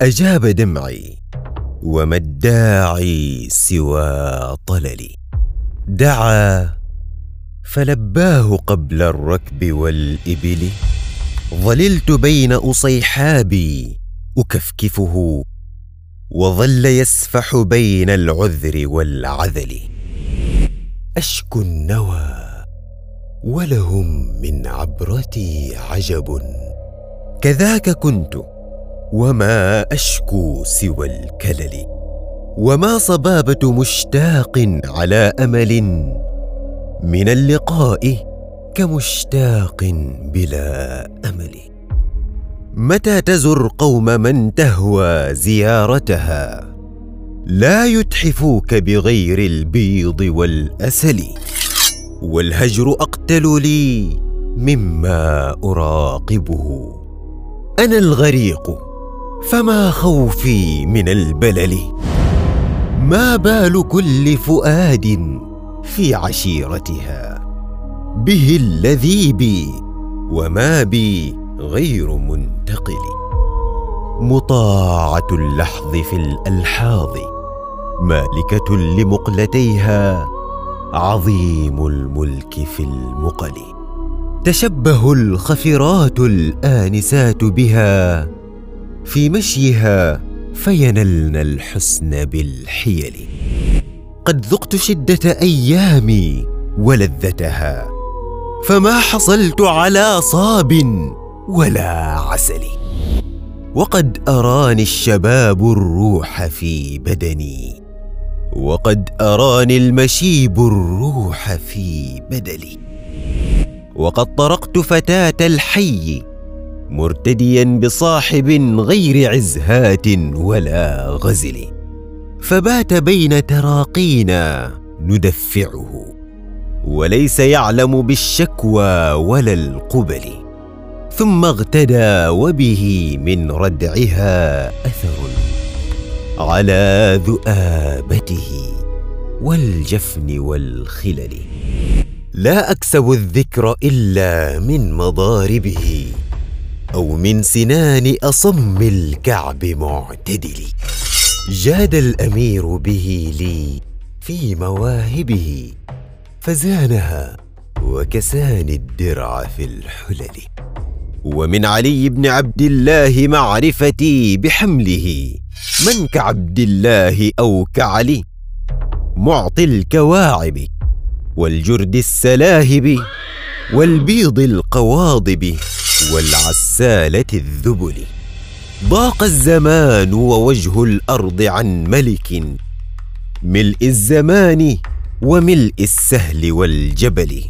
أجاب دمعي وما الداعي سوى طللي. دعا فلباه قبل الركب والإبل. ظللت بين أصيحابي أكفكفه وظل يسفح بين العذر والعذل. اشكو النوى ولهم من عبرتي عجب. كذاك كنت وما أشكو سوى الكلل وما صبابة مشتاق على أمل من اللقاء كمشتاق بلا أمل. متى تزر قوم من تهوى زيارتها لا يتحفوك بغير البيض والأسل. والهجر أقتل لي مما أراقبه. أنا الغريق فما خوفي من البلل؟ ما بال كل فؤاد في عشيرتها؟ به الذي بي وما بي غير منتقل. مطاعة اللحظ في الألحاظ مالكة لمقلتيها عظيم الملك في المقل. تشبه الخفرات الآنسات بها في مشيها فينلن الحسن بالحيل. قد ذقت شدة أيامي ولذتها فما حصلت على صاب ولا عسل. وقد أراني الشباب الروح في بدني وقد أراني المشيب الروح في بدلي وقد طرقت فتاة الحي مرتديا بصاحب غير عزهات ولا غزل. فبات بين تراقينا ندفعه وليس يعلم بالشكوى ولا القبل. ثم اغتدى وبه من ردعها أثر على ذؤابته والجفن والخلل. لا أكسب الذكر إلا من مضاربه. أو من سنان أصم الكعب معتدل. جاد الأمير به لي في مواهبه فزانها وكساني الدرع في الحلل. ومن علي بن عبد الله معرفتي بحمله من كعبد الله أو كعلي معطي الكواعب والجرد السلاهب والبيض القواضب. والعسالة الذبل. ضاق الزمان ووجه الأرض عن ملك. ملء الزمان وملء السهل والجبل.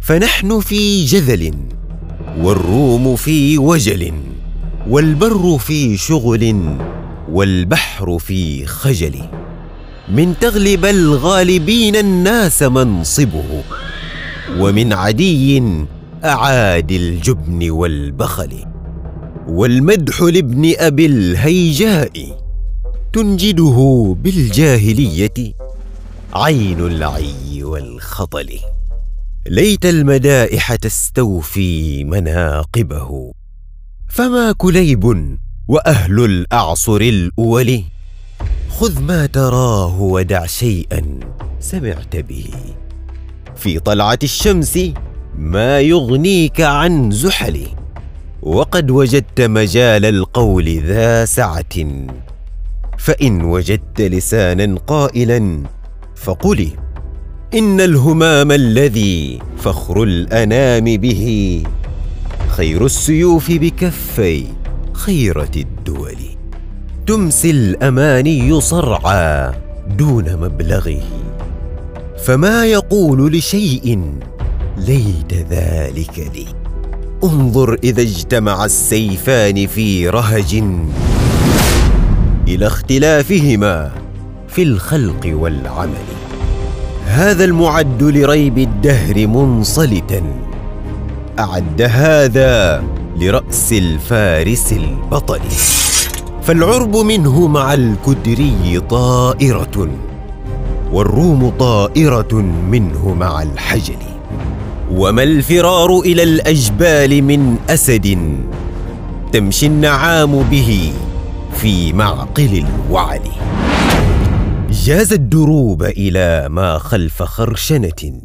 فنحن في جذل والروم في وجل. والبر في شغل والبحر في خجل. من تغلب الغالبين الناس منصبه. ومن عدي أعادي الجبن والبخل والمدح لابن أبي الهيجاء تنجده بالجاهلية عين العي والخطل. ليت المدائح تستوفي مناقبه فما كليب وأهل الأعصر الأول. خذ ما تراه ودع شيئا سمعت به. في طلعة الشمس ما يغنيك عن زحل وقد وجدت مجال القول ذا سعة. فإن وجدت لسانا قائلا فقل إن الهمام الذي فخر الأنام به خير السيوف بكفي خيرة الدول. تمسي الأماني صرعى دون مبلغه. فما يقول لشيء ليت ذلك لي. انظر إذا اجتمع السيفان في رهج إلى اختلافهما في الخلق والعمل. هذا المعد لريب الدهر منصلتا. أعد هذا لرأس الفارس البطل. فالعرب منه مع الكدري طائرة والروم طائرة منه مع الحجل وما الفرار إلى الأجبال من أسد تمشي النعام به في معقل الوعل. جاز الدروب إلى ما خلف خرشنة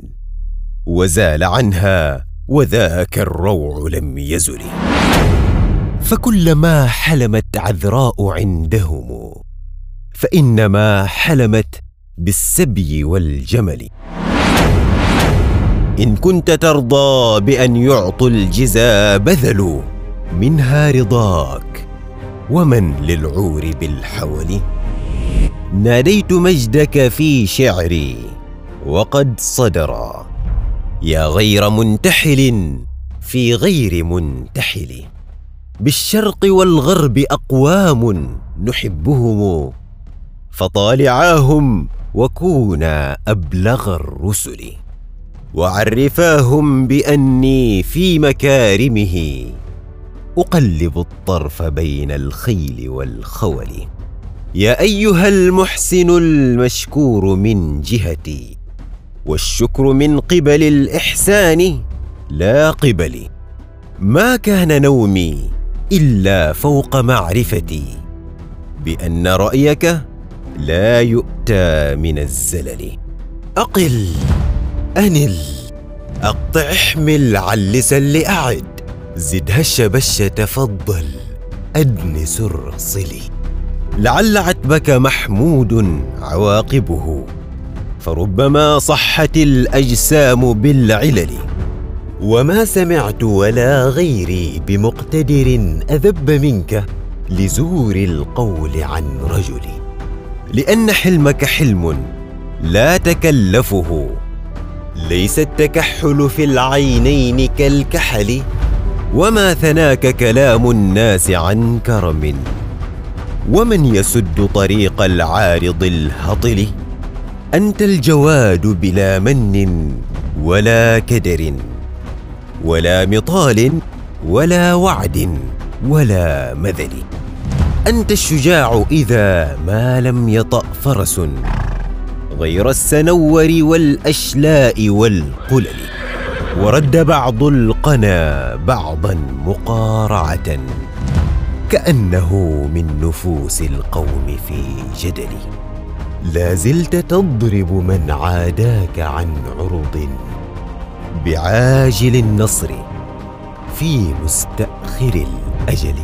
وزال عنها وذاك الروع لم يزل. فكلما حلمت عذراء عندهم فإنما حلمت بالسبي والجمل. إن كنت ترضى بأن يعطوا الجزا بذلوا منها رضاك ومن للعور بالحول. ناديت مجدك في شعري وقد صدر. يا غير منتحل في غير منتحل. بالشرق والغرب أقوام نحبهم فطالعاهم وكونا أبلغ الرسل. وعرفاهم بأني في مكارمه. أقلب الطرف بين الخيل والخول. يا أيها المحسن المشكور من جهتي والشكر من قبل الإحسان لا قبلي ما كان نومي إلا فوق معرفتي بأن رأيك لا يؤتى من الزلل. أقل. انل اقطع احمل علسا لأعد. زد هش بش تفضل ادنس الرصلي لعل عتبك محمود عواقبه. فربما صحت الأجسام بالعلل. وما سمعت ولا غيري بمقتدر أذب منك لزور القول عن رجل. لأن حلمك حلم لا تكلفه. ليس التكحل في العينين كالكحل وما ثناك كلام الناس عن كرم. ومن يسد طريق العارض الهطل؟ أنت الجواد بلا من ولا كدر ولا مطال ولا وعد ولا مذل. أنت الشجاع إذا ما لم يطأ فرس. غير السنور والأشلاء والقلل ورد بعض القنا بعضا مقارعة كأنه من نفوس القوم في جدل. لا زلت تضرب من عاداك عن عرض بعاجل النصر في مستأخر الأجل.